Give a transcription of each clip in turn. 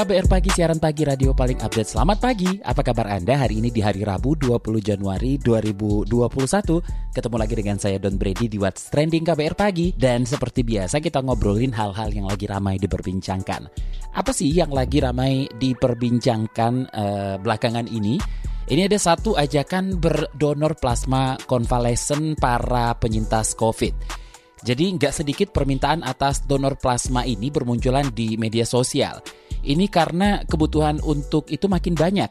KBR Pagi, siaran pagi radio paling update. Selamat pagi, apa kabar Anda hari ini di hari Rabu 20 Januari 2021? Ketemu lagi dengan saya Don Brady di What's Trending KBR Pagi. Dan seperti biasa kita ngobrolin hal-hal yang lagi ramai diperbincangkan. Apa sih yang lagi ramai diperbincangkan uh, belakangan ini? Ini ada satu ajakan berdonor plasma konvalesen para penyintas COVID. Jadi nggak sedikit permintaan atas donor plasma ini bermunculan di media sosial. Ini karena kebutuhan untuk itu makin banyak.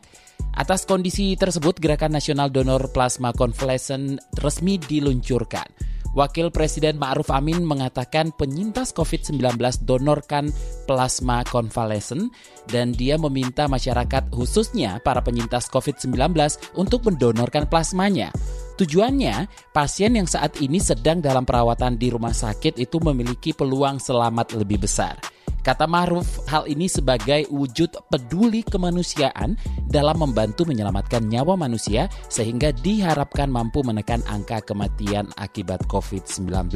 Atas kondisi tersebut, Gerakan Nasional Donor Plasma Convalescent resmi diluncurkan. Wakil Presiden Ma'ruf Amin mengatakan penyintas COVID-19 donorkan plasma konvalesen dan dia meminta masyarakat khususnya para penyintas COVID-19 untuk mendonorkan plasmanya. Tujuannya, pasien yang saat ini sedang dalam perawatan di rumah sakit itu memiliki peluang selamat lebih besar. Kata Maruf, hal ini sebagai wujud peduli kemanusiaan dalam membantu menyelamatkan nyawa manusia sehingga diharapkan mampu menekan angka kematian akibat COVID-19.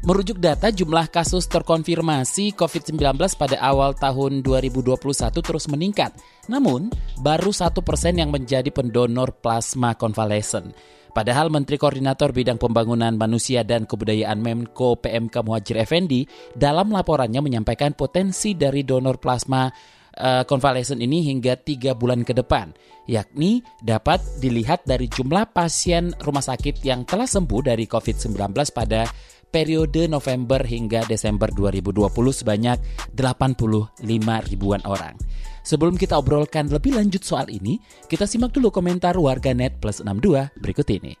Merujuk data jumlah kasus terkonfirmasi COVID-19 pada awal tahun 2021 terus meningkat. Namun, baru satu persen yang menjadi pendonor plasma konvalesen. Padahal Menteri Koordinator Bidang Pembangunan Manusia dan Kebudayaan Menko PMK Muhajir Effendi dalam laporannya menyampaikan potensi dari donor plasma uh, konvalesen ini hingga tiga bulan ke depan, yakni dapat dilihat dari jumlah pasien rumah sakit yang telah sembuh dari COVID-19 pada periode November hingga Desember 2020 sebanyak 85 ribuan orang. Sebelum kita obrolkan lebih lanjut soal ini, kita simak dulu komentar warga net plus 62 berikut ini.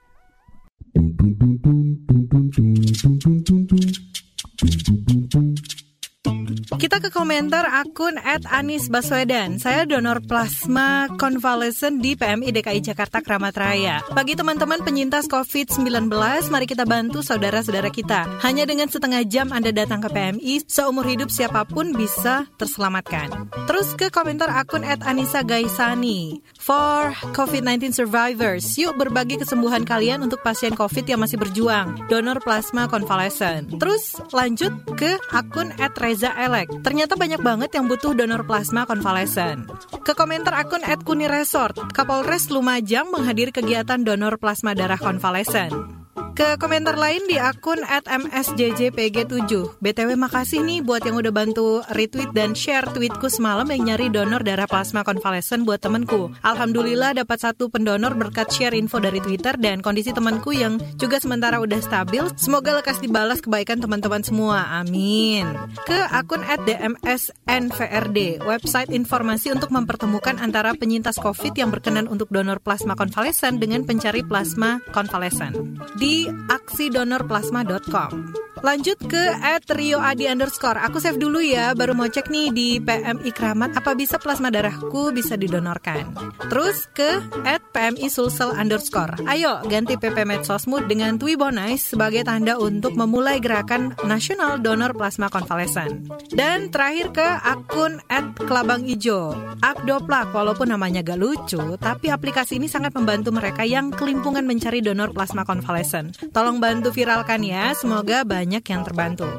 Kita ke komentar akun at Anis Baswedan. Saya donor plasma konvalesen di PMI DKI Jakarta Keramat Raya. Bagi teman-teman penyintas COVID-19, mari kita bantu saudara-saudara kita. Hanya dengan setengah jam Anda datang ke PMI, seumur hidup siapa pun bisa terselamatkan. Terus ke komentar akun at Anissa Gaisani. For COVID-19 survivors, yuk berbagi kesembuhan kalian untuk pasien COVID yang masih berjuang. Donor plasma konvalesen. Terus lanjut ke akun at Reza Elek. Ternyata banyak banget yang butuh donor plasma konvalesen. Ke komentar akun @kuni resort, Kapolres Lumajang menghadiri kegiatan donor plasma darah konvalesen. Ke komentar lain di akun at msjjpg7. BTW makasih nih buat yang udah bantu retweet dan share tweetku semalam yang nyari donor darah plasma konvalesen buat temenku. Alhamdulillah dapat satu pendonor berkat share info dari Twitter dan kondisi temanku yang juga sementara udah stabil. Semoga lekas dibalas kebaikan teman-teman semua. Amin. Ke akun at dmsnvrd, website informasi untuk mempertemukan antara penyintas COVID yang berkenan untuk donor plasma konvalesen dengan pencari plasma konvalesen. Di aksidonorplasma.com. Lanjut ke at Rio Adi underscore. Aku save dulu ya, baru mau cek nih di PMI Kramat apa bisa plasma darahku bisa didonorkan. Terus ke at PMI Sulsel underscore. Ayo ganti PP Medsosmu dengan Twibonize sebagai tanda untuk memulai gerakan nasional donor plasma konvalesen. Dan terakhir ke akun at Kelabang Ijo. Abdoplak walaupun namanya gak lucu, tapi aplikasi ini sangat membantu mereka yang kelimpungan mencari donor plasma konvalesen. Tolong bantu viralkan ya, semoga banyak banyak yang terbantu.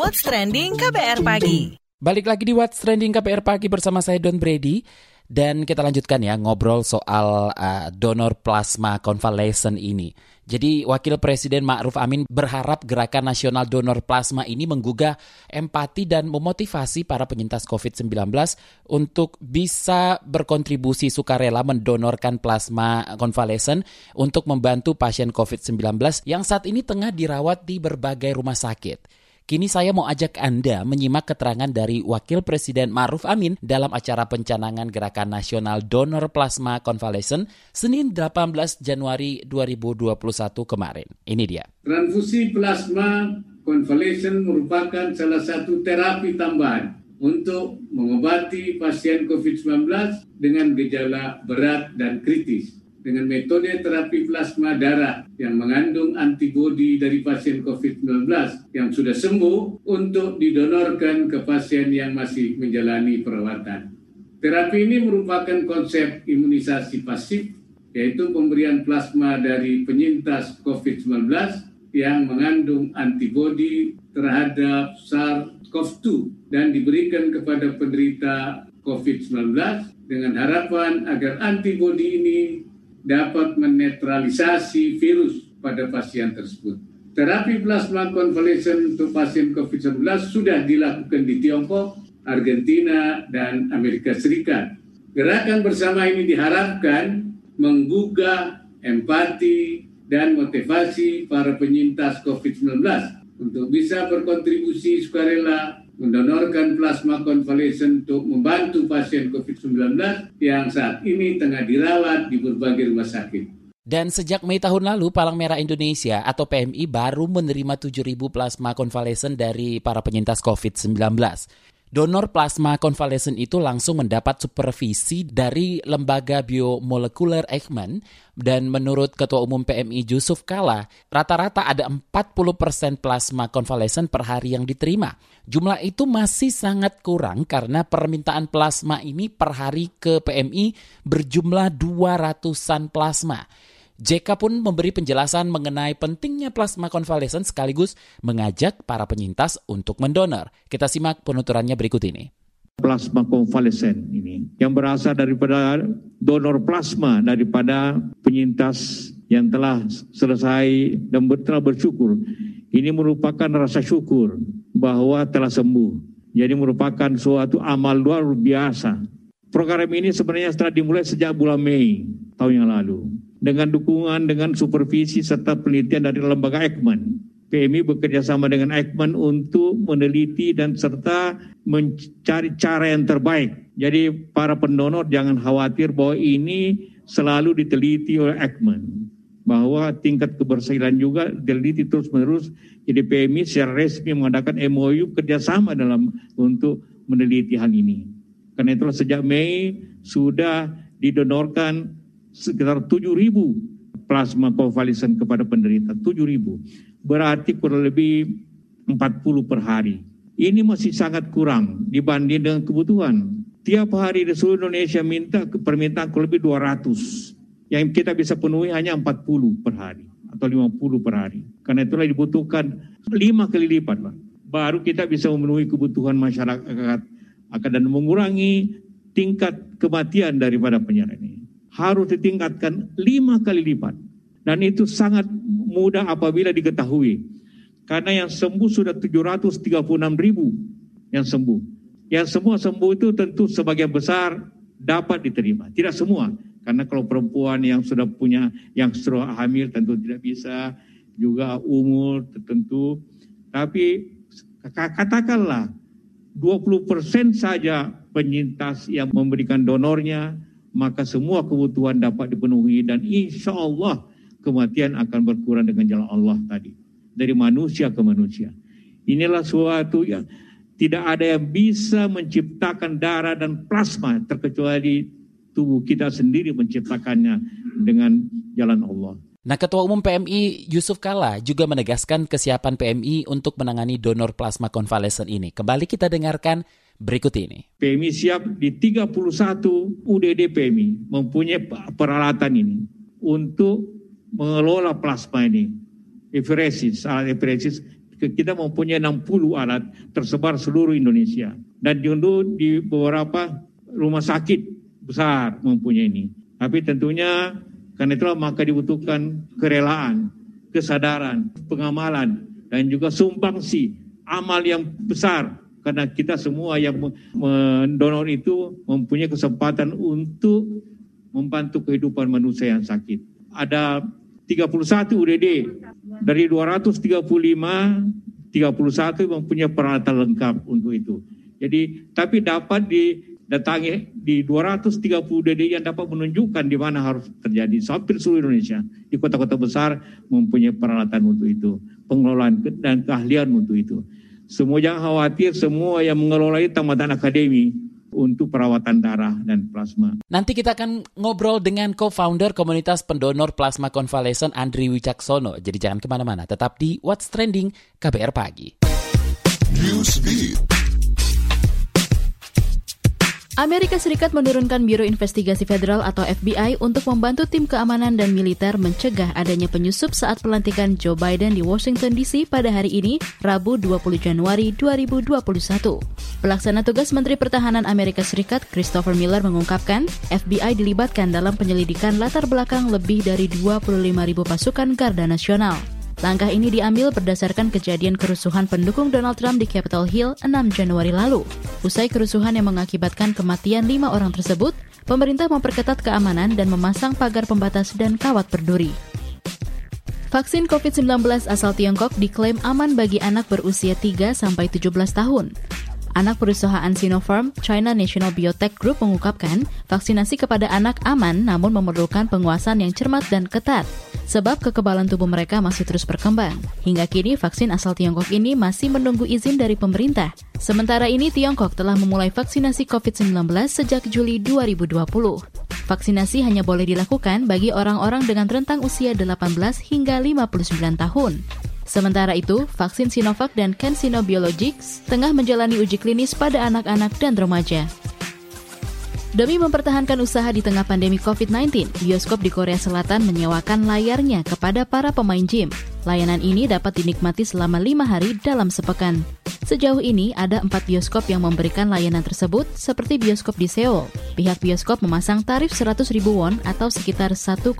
What's Trending KBR Pagi Balik lagi di What's Trending KBR Pagi bersama saya Don Brady. Dan kita lanjutkan ya ngobrol soal uh, donor plasma konvalesen ini. Jadi Wakil Presiden Ma'ruf Amin berharap gerakan nasional donor plasma ini menggugah empati dan memotivasi para penyintas COVID-19 untuk bisa berkontribusi sukarela mendonorkan plasma konvalesen untuk membantu pasien COVID-19 yang saat ini tengah dirawat di berbagai rumah sakit. Kini saya mau ajak Anda menyimak keterangan dari Wakil Presiden Maruf Amin dalam acara pencanangan Gerakan Nasional Donor Plasma Convalescent Senin 18 Januari 2021 kemarin. Ini dia. Transfusi plasma convalescent merupakan salah satu terapi tambahan untuk mengobati pasien COVID-19 dengan gejala berat dan kritis dengan metode terapi plasma darah yang mengandung antibodi dari pasien COVID-19 yang sudah sembuh untuk didonorkan ke pasien yang masih menjalani perawatan. Terapi ini merupakan konsep imunisasi pasif, yaitu pemberian plasma dari penyintas COVID-19 yang mengandung antibodi terhadap SARS-CoV-2 dan diberikan kepada penderita COVID-19 dengan harapan agar antibodi ini dapat menetralisasi virus pada pasien tersebut. Terapi plasma konvalesen untuk pasien COVID-19 sudah dilakukan di Tiongkok, Argentina, dan Amerika Serikat. Gerakan bersama ini diharapkan menggugah empati dan motivasi para penyintas COVID-19 untuk bisa berkontribusi sukarela mendonorkan plasma konvalesen untuk membantu pasien COVID-19 yang saat ini tengah dirawat di berbagai rumah sakit. Dan sejak Mei tahun lalu, Palang Merah Indonesia atau PMI baru menerima 7.000 plasma konvalesen dari para penyintas COVID-19. Donor plasma konvalesen itu langsung mendapat supervisi dari lembaga biomolekuler Eijkman dan menurut Ketua Umum PMI Yusuf Kala, rata-rata ada 40% plasma konvalesen per hari yang diterima. Jumlah itu masih sangat kurang karena permintaan plasma ini per hari ke PMI berjumlah 200-an plasma. JK pun memberi penjelasan mengenai pentingnya plasma konvalesen sekaligus mengajak para penyintas untuk mendonor. Kita simak penuturannya berikut ini. Plasma konvalesen ini yang berasal daripada donor plasma daripada penyintas yang telah selesai dan telah bersyukur. Ini merupakan rasa syukur bahwa telah sembuh. Jadi merupakan suatu amal luar biasa. Program ini sebenarnya setelah dimulai sejak bulan Mei tahun yang lalu dengan dukungan dengan supervisi serta penelitian dari lembaga Ekman. PMI bekerja sama dengan Ekman untuk meneliti dan serta mencari cara yang terbaik. Jadi para pendonor jangan khawatir bahwa ini selalu diteliti oleh Ekman. Bahwa tingkat kebersihan juga diteliti terus menerus. Jadi PMI secara resmi mengadakan MOU kerjasama dalam untuk meneliti hal ini. Karena itulah sejak Mei sudah didonorkan sekitar 7 ribu plasma konvalesen kepada penderita, 7 ribu. Berarti kurang lebih 40 per hari. Ini masih sangat kurang dibanding dengan kebutuhan. Tiap hari di seluruh Indonesia minta permintaan kurang lebih 200. Yang kita bisa penuhi hanya 40 per hari atau 50 per hari. Karena itulah dibutuhkan 5 kali lipat. Pak. Baru kita bisa memenuhi kebutuhan masyarakat akan dan mengurangi tingkat kematian daripada penyakit ini harus ditingkatkan lima kali lipat. Dan itu sangat mudah apabila diketahui. Karena yang sembuh sudah 736 ribu yang sembuh. Yang semua sembuh itu tentu sebagian besar dapat diterima. Tidak semua. Karena kalau perempuan yang sudah punya, yang sudah hamil tentu tidak bisa. Juga umur tertentu. Tapi katakanlah 20% saja penyintas yang memberikan donornya maka semua kebutuhan dapat dipenuhi dan insya Allah kematian akan berkurang dengan jalan Allah tadi. Dari manusia ke manusia. Inilah suatu yang tidak ada yang bisa menciptakan darah dan plasma terkecuali tubuh kita sendiri menciptakannya dengan jalan Allah. Nah, Ketua Umum PMI Yusuf Kala juga menegaskan kesiapan PMI untuk menangani donor plasma konvalesen ini. Kembali kita dengarkan berikut ini. PMI siap di 31 UDD PMI mempunyai peralatan ini untuk mengelola plasma ini. Eferesis, alat eferesis kita mempunyai 60 alat tersebar seluruh Indonesia dan juga di beberapa rumah sakit besar mempunyai ini. Tapi tentunya karena itulah maka dibutuhkan kerelaan, kesadaran, pengamalan dan juga sumbangsi amal yang besar karena kita semua yang mendonor itu mempunyai kesempatan untuk membantu kehidupan manusia yang sakit. Ada 31 UDD dari 235 31 mempunyai peralatan lengkap untuk itu. Jadi tapi dapat didatangi di 230 UDD yang dapat menunjukkan di mana harus terjadi. Hampir seluruh Indonesia di kota-kota besar mempunyai peralatan untuk itu. pengelolaan dan keahlian untuk itu. Semua jangan khawatir, semua yang mengelola itu tamatan akademi untuk perawatan darah dan plasma. Nanti kita akan ngobrol dengan co-founder komunitas pendonor plasma konvalesen Andri Wicaksono. Jadi jangan ke mana-mana, tetap di What's Trending KBR Pagi. Newsbeat. Amerika Serikat menurunkan Biro Investigasi Federal atau FBI untuk membantu tim keamanan dan militer mencegah adanya penyusup saat pelantikan Joe Biden di Washington DC pada hari ini, Rabu 20 Januari 2021. Pelaksana tugas Menteri Pertahanan Amerika Serikat Christopher Miller mengungkapkan, FBI dilibatkan dalam penyelidikan latar belakang lebih dari 25 ribu pasukan Garda Nasional. Langkah ini diambil berdasarkan kejadian kerusuhan pendukung Donald Trump di Capitol Hill 6 Januari lalu. Usai kerusuhan yang mengakibatkan kematian lima orang tersebut, pemerintah memperketat keamanan dan memasang pagar pembatas dan kawat berduri. Vaksin COVID-19 asal Tiongkok diklaim aman bagi anak berusia 3-17 tahun. Anak perusahaan Sinopharm, China National Biotech Group mengungkapkan vaksinasi kepada anak aman namun memerlukan penguasaan yang cermat dan ketat sebab kekebalan tubuh mereka masih terus berkembang. Hingga kini vaksin asal Tiongkok ini masih menunggu izin dari pemerintah. Sementara ini Tiongkok telah memulai vaksinasi COVID-19 sejak Juli 2020. Vaksinasi hanya boleh dilakukan bagi orang-orang dengan rentang usia 18 hingga 59 tahun. Sementara itu, vaksin Sinovac dan CanSino Biologics tengah menjalani uji klinis pada anak-anak dan remaja. Demi mempertahankan usaha di tengah pandemi COVID-19, bioskop di Korea Selatan menyewakan layarnya kepada para pemain gym. Layanan ini dapat dinikmati selama lima hari dalam sepekan. Sejauh ini ada empat bioskop yang memberikan layanan tersebut, seperti bioskop di Seoul. Pihak bioskop memasang tarif 100 ribu won atau sekitar 1,27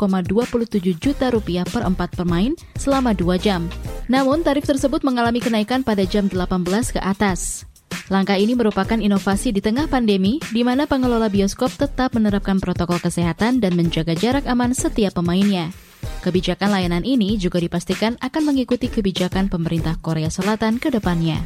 juta rupiah per empat pemain selama dua jam. Namun tarif tersebut mengalami kenaikan pada jam 18 ke atas. Langkah ini merupakan inovasi di tengah pandemi, di mana pengelola bioskop tetap menerapkan protokol kesehatan dan menjaga jarak aman setiap pemainnya. Kebijakan layanan ini juga dipastikan akan mengikuti kebijakan pemerintah Korea Selatan ke depannya.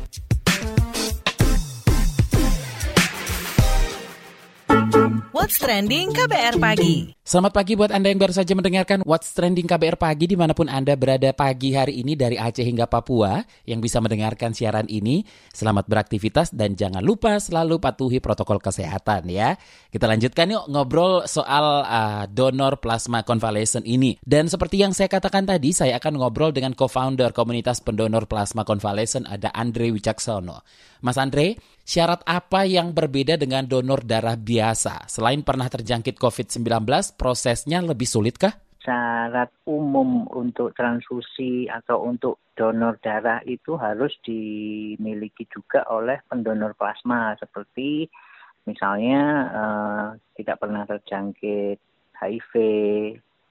What's Trending KBR Pagi. Selamat pagi buat Anda yang baru saja mendengarkan What's Trending KBR Pagi di mana pun Anda berada pagi hari ini dari Aceh hingga Papua yang bisa mendengarkan siaran ini. Selamat beraktivitas dan jangan lupa selalu patuhi protokol kesehatan ya. Kita lanjutkan yuk ngobrol soal uh, donor plasma convalescent ini. Dan seperti yang saya katakan tadi, saya akan ngobrol dengan co-founder komunitas pendonor plasma convalescent ada Andre Wicaksono. Mas Andre, syarat apa yang berbeda dengan donor darah biasa? Selain pernah terjangkit COVID-19, prosesnya lebih sulit kah? Syarat umum untuk transfusi atau untuk donor darah itu harus dimiliki juga oleh pendonor plasma seperti misalnya uh, tidak pernah terjangkit HIV,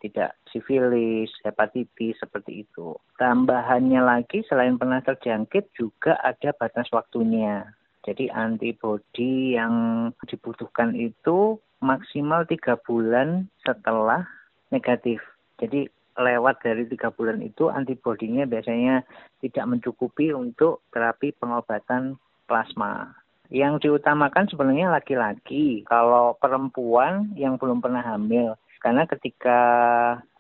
tidak sifilis, hepatitis seperti itu. Tambahannya lagi selain pernah terjangkit juga ada batas waktunya. Jadi antibodi yang dibutuhkan itu maksimal tiga bulan setelah negatif. Jadi lewat dari tiga bulan itu antibodinya biasanya tidak mencukupi untuk terapi pengobatan plasma. Yang diutamakan sebenarnya laki-laki. Kalau perempuan yang belum pernah hamil karena ketika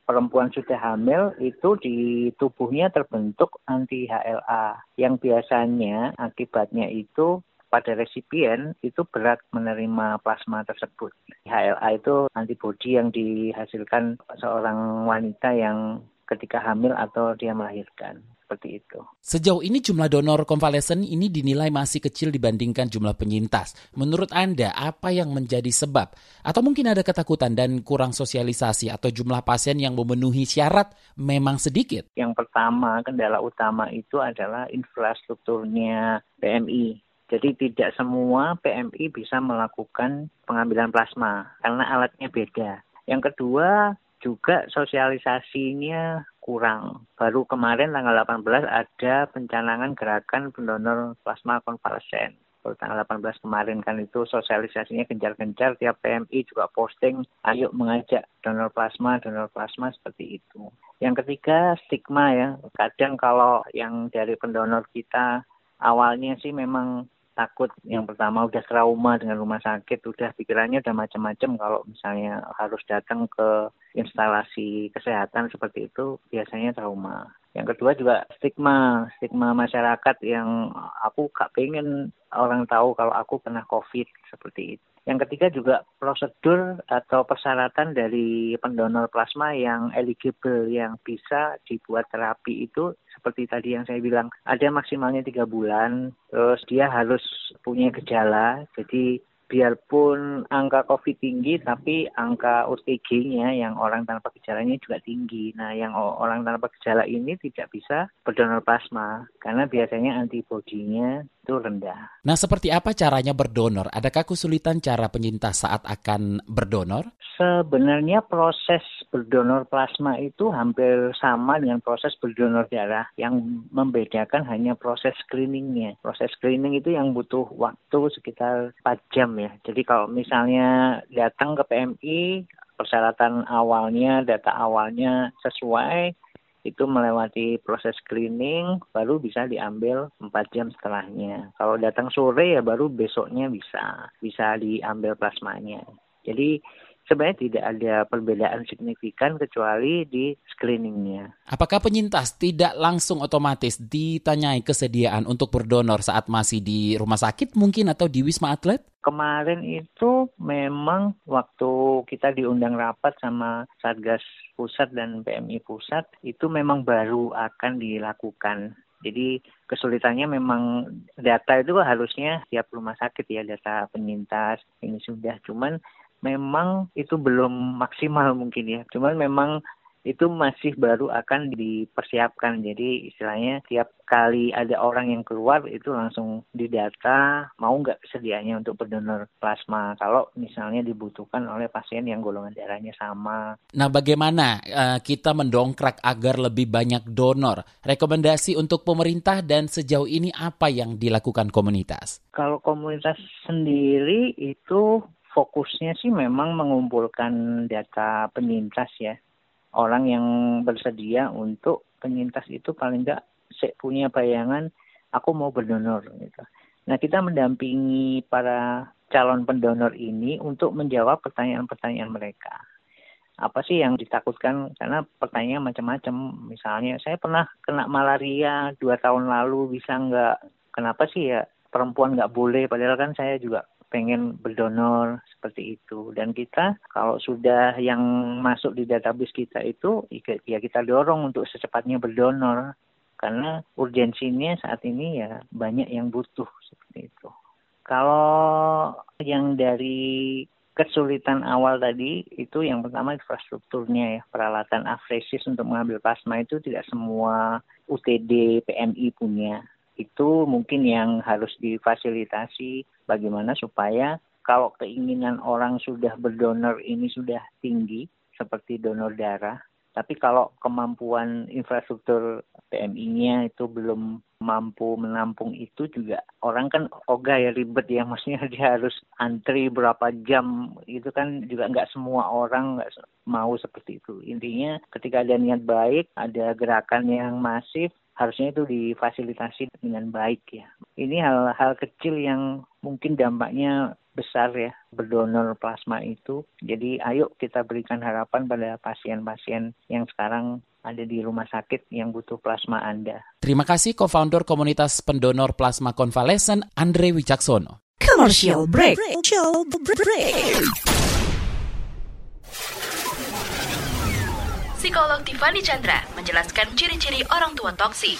perempuan sudah hamil itu di tubuhnya terbentuk anti HLA yang biasanya akibatnya itu pada resipien itu berat menerima plasma tersebut. HLA itu antibodi yang dihasilkan seorang wanita yang ketika hamil atau dia melahirkan seperti itu. Sejauh ini jumlah donor konvalesen ini dinilai masih kecil dibandingkan jumlah penyintas. Menurut Anda, apa yang menjadi sebab? Atau mungkin ada ketakutan dan kurang sosialisasi atau jumlah pasien yang memenuhi syarat memang sedikit? Yang pertama, kendala utama itu adalah infrastrukturnya PMI. Jadi tidak semua PMI bisa melakukan pengambilan plasma karena alatnya beda. Yang kedua, juga sosialisasinya kurang. Baru kemarin tanggal 18 ada pencanangan gerakan pendonor plasma konvalesen. Baru tanggal 18 kemarin kan itu sosialisasinya gencar-gencar, tiap PMI juga posting, ayo mengajak donor plasma, donor plasma seperti itu. Yang ketiga stigma ya, kadang kalau yang dari pendonor kita awalnya sih memang takut yang pertama udah trauma dengan rumah sakit udah pikirannya udah macam-macam kalau misalnya harus datang ke instalasi kesehatan seperti itu biasanya trauma Yang kedua juga stigma, stigma masyarakat yang aku gak pengen orang tahu kalau aku kena COVID seperti itu. Yang ketiga juga prosedur atau persyaratan dari pendonor plasma yang eligible yang bisa dibuat terapi itu seperti tadi yang saya bilang ada maksimalnya tiga bulan terus dia harus punya gejala jadi biarpun angka COVID tinggi, tapi angka UTG-nya yang orang tanpa gejalanya juga tinggi. Nah, yang orang tanpa gejala ini tidak bisa berdonor plasma karena biasanya antibodinya itu rendah. Nah, seperti apa caranya berdonor? Adakah kesulitan cara penyintas saat akan berdonor? Sebenarnya proses berdonor plasma itu hampir sama dengan proses berdonor darah. Yang membedakan hanya proses screeningnya. Proses screening itu yang butuh waktu sekitar 4 jam ya. Jadi kalau misalnya datang ke PMI, persyaratan awalnya, data awalnya sesuai, itu melewati proses screening baru bisa diambil 4 jam setelahnya. Kalau datang sore ya baru besoknya bisa bisa diambil plasmanya. Jadi sebenarnya tidak ada perbedaan signifikan kecuali di screeningnya. Apakah penyintas tidak langsung otomatis ditanyai kesediaan untuk berdonor saat masih di rumah sakit mungkin atau di Wisma Atlet? Kemarin itu memang waktu kita diundang rapat sama Satgas Pusat dan PMI Pusat itu memang baru akan dilakukan jadi kesulitannya memang data itu harusnya tiap rumah sakit ya data penyintas ini sudah cuman memang itu belum maksimal mungkin ya. Cuman memang itu masih baru akan dipersiapkan. Jadi istilahnya tiap kali ada orang yang keluar itu langsung didata mau nggak sedianya untuk berdonor plasma kalau misalnya dibutuhkan oleh pasien yang golongan darahnya sama. Nah bagaimana uh, kita mendongkrak agar lebih banyak donor? Rekomendasi untuk pemerintah dan sejauh ini apa yang dilakukan komunitas? Kalau komunitas sendiri itu fokusnya sih memang mengumpulkan data penyintas ya. Orang yang bersedia untuk penyintas itu paling enggak punya bayangan aku mau berdonor gitu. Nah, kita mendampingi para calon pendonor ini untuk menjawab pertanyaan-pertanyaan mereka. Apa sih yang ditakutkan? Karena pertanyaan macam-macam. Misalnya, saya pernah kena malaria dua tahun lalu, bisa nggak? Kenapa sih ya perempuan nggak boleh? Padahal kan saya juga pengen berdonor seperti itu. Dan kita kalau sudah yang masuk di database kita itu ya kita dorong untuk secepatnya berdonor karena urgensinya saat ini ya banyak yang butuh seperti itu. Kalau yang dari kesulitan awal tadi itu yang pertama infrastrukturnya ya. Peralatan afresis untuk mengambil plasma itu tidak semua UTD PMI punya itu mungkin yang harus difasilitasi bagaimana supaya kalau keinginan orang sudah berdonor ini sudah tinggi seperti donor darah tapi kalau kemampuan infrastruktur PMI-nya itu belum mampu menampung itu juga orang kan ogah ya ribet ya maksudnya dia harus antri berapa jam itu kan juga nggak semua orang nggak mau seperti itu. Intinya ketika ada niat baik ada gerakan yang masif harusnya itu difasilitasi dengan baik ya. Ini hal-hal kecil yang mungkin dampaknya besar ya berdonor plasma itu. Jadi ayo kita berikan harapan pada pasien-pasien yang sekarang ada di rumah sakit yang butuh plasma Anda. Terima kasih co-founder komunitas pendonor plasma konvalesen Andre Wicaksono. Commercial break. Commercial break. Psikolog Tiffany Chandra menjelaskan ciri-ciri orang tua toksik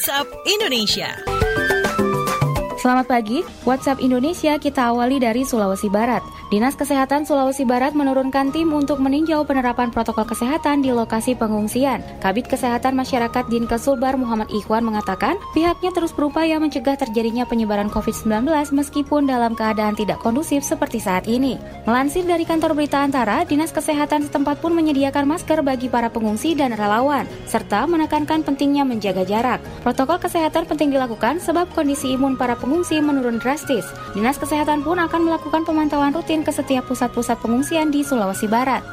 WhatsApp Indonesia. Selamat pagi, WhatsApp Indonesia kita awali dari Sulawesi Barat. Dinas Kesehatan Sulawesi Barat menurunkan tim untuk meninjau penerapan protokol kesehatan di lokasi pengungsian. Kabit Kesehatan Masyarakat Dinkes Sulbar Muhammad Ikhwan mengatakan, pihaknya terus berupaya mencegah terjadinya penyebaran COVID-19 meskipun dalam keadaan tidak kondusif seperti saat ini. Melansir dari kantor berita antara, Dinas Kesehatan setempat pun menyediakan masker bagi para pengungsi dan relawan, serta menekankan pentingnya menjaga jarak. Protokol kesehatan penting dilakukan sebab kondisi imun para pengungsi pengungsi menurun drastis. Dinas Kesehatan pun akan melakukan pemantauan rutin ke setiap pusat-pusat pengungsian di Sulawesi Barat.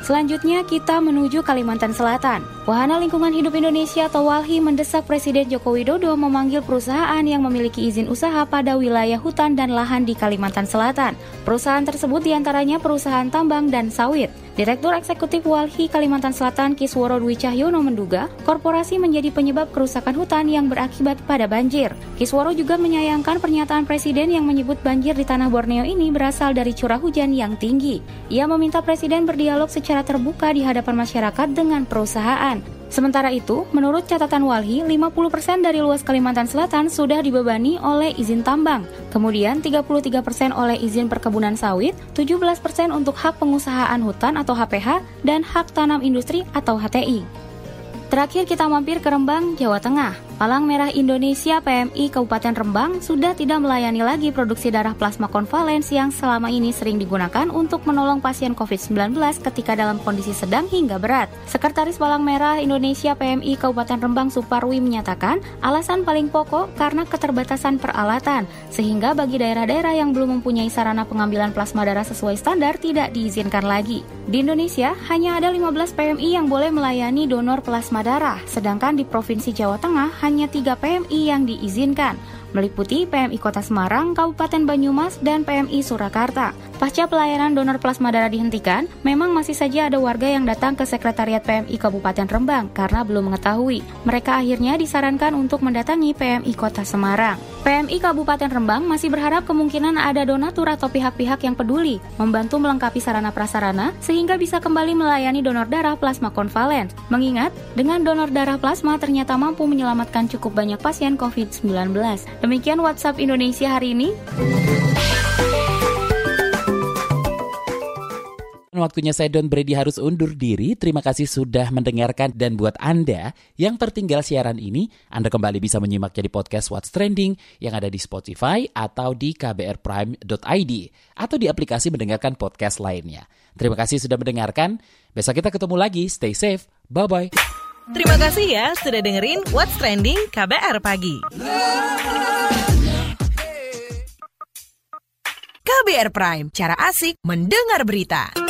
Selanjutnya kita menuju Kalimantan Selatan. Wahana Lingkungan Hidup Indonesia atau WALHI mendesak Presiden Joko Widodo memanggil perusahaan yang memiliki izin usaha pada wilayah hutan dan lahan di Kalimantan Selatan. Perusahaan tersebut di antaranya perusahaan tambang dan sawit. Direktur Eksekutif Walhi Kalimantan Selatan Kisworo Dwi Cahyono menduga korporasi menjadi penyebab kerusakan hutan yang berakibat pada banjir. Kisworo juga menyayangkan pernyataan Presiden yang menyebut banjir di tanah Borneo ini berasal dari curah hujan yang tinggi. Ia meminta Presiden berdialog secara terbuka di hadapan masyarakat dengan perusahaan. Sementara itu, menurut catatan Walhi, 50% dari luas Kalimantan Selatan sudah dibebani oleh izin tambang, kemudian 33% oleh izin perkebunan sawit, 17% untuk hak pengusahaan hutan atau HPH, dan hak tanam industri atau HTI. Terakhir kita mampir ke Rembang, Jawa Tengah. Palang Merah Indonesia PMI Kabupaten Rembang sudah tidak melayani lagi produksi darah plasma konvalens yang selama ini sering digunakan untuk menolong pasien COVID-19 ketika dalam kondisi sedang hingga berat. Sekretaris Palang Merah Indonesia PMI Kabupaten Rembang Suparwi menyatakan alasan paling pokok karena keterbatasan peralatan, sehingga bagi daerah-daerah yang belum mempunyai sarana pengambilan plasma darah sesuai standar tidak diizinkan lagi. Di Indonesia, hanya ada 15 PMI yang boleh melayani donor plasma darah, sedangkan di Provinsi Jawa Tengah hanya 3 PMI yang diizinkan, meliputi PMI Kota Semarang, Kabupaten Banyumas, dan PMI Surakarta. Pasca pelayanan donor plasma darah dihentikan, memang masih saja ada warga yang datang ke Sekretariat PMI Kabupaten Rembang karena belum mengetahui. Mereka akhirnya disarankan untuk mendatangi PMI Kota Semarang. PMI Kabupaten Rembang masih berharap kemungkinan ada donatur atau pihak-pihak yang peduli membantu melengkapi sarana prasarana sehingga bisa kembali melayani donor darah plasma konvalen. Mengingat, dengan donor darah plasma ternyata mampu menyelamatkan cukup banyak pasien COVID-19. Demikian WhatsApp Indonesia hari ini. Waktunya saya Don Brady harus undur diri. Terima kasih sudah mendengarkan dan buat Anda yang tertinggal siaran ini, Anda kembali bisa menyimaknya di podcast What's Trending yang ada di Spotify atau di kbrprime.id atau di aplikasi mendengarkan podcast lainnya. Terima kasih sudah mendengarkan. Besok kita ketemu lagi. Stay safe. Bye-bye. Terima kasih ya sudah dengerin What's Trending KBR Pagi. KBR Prime, cara asik mendengar berita.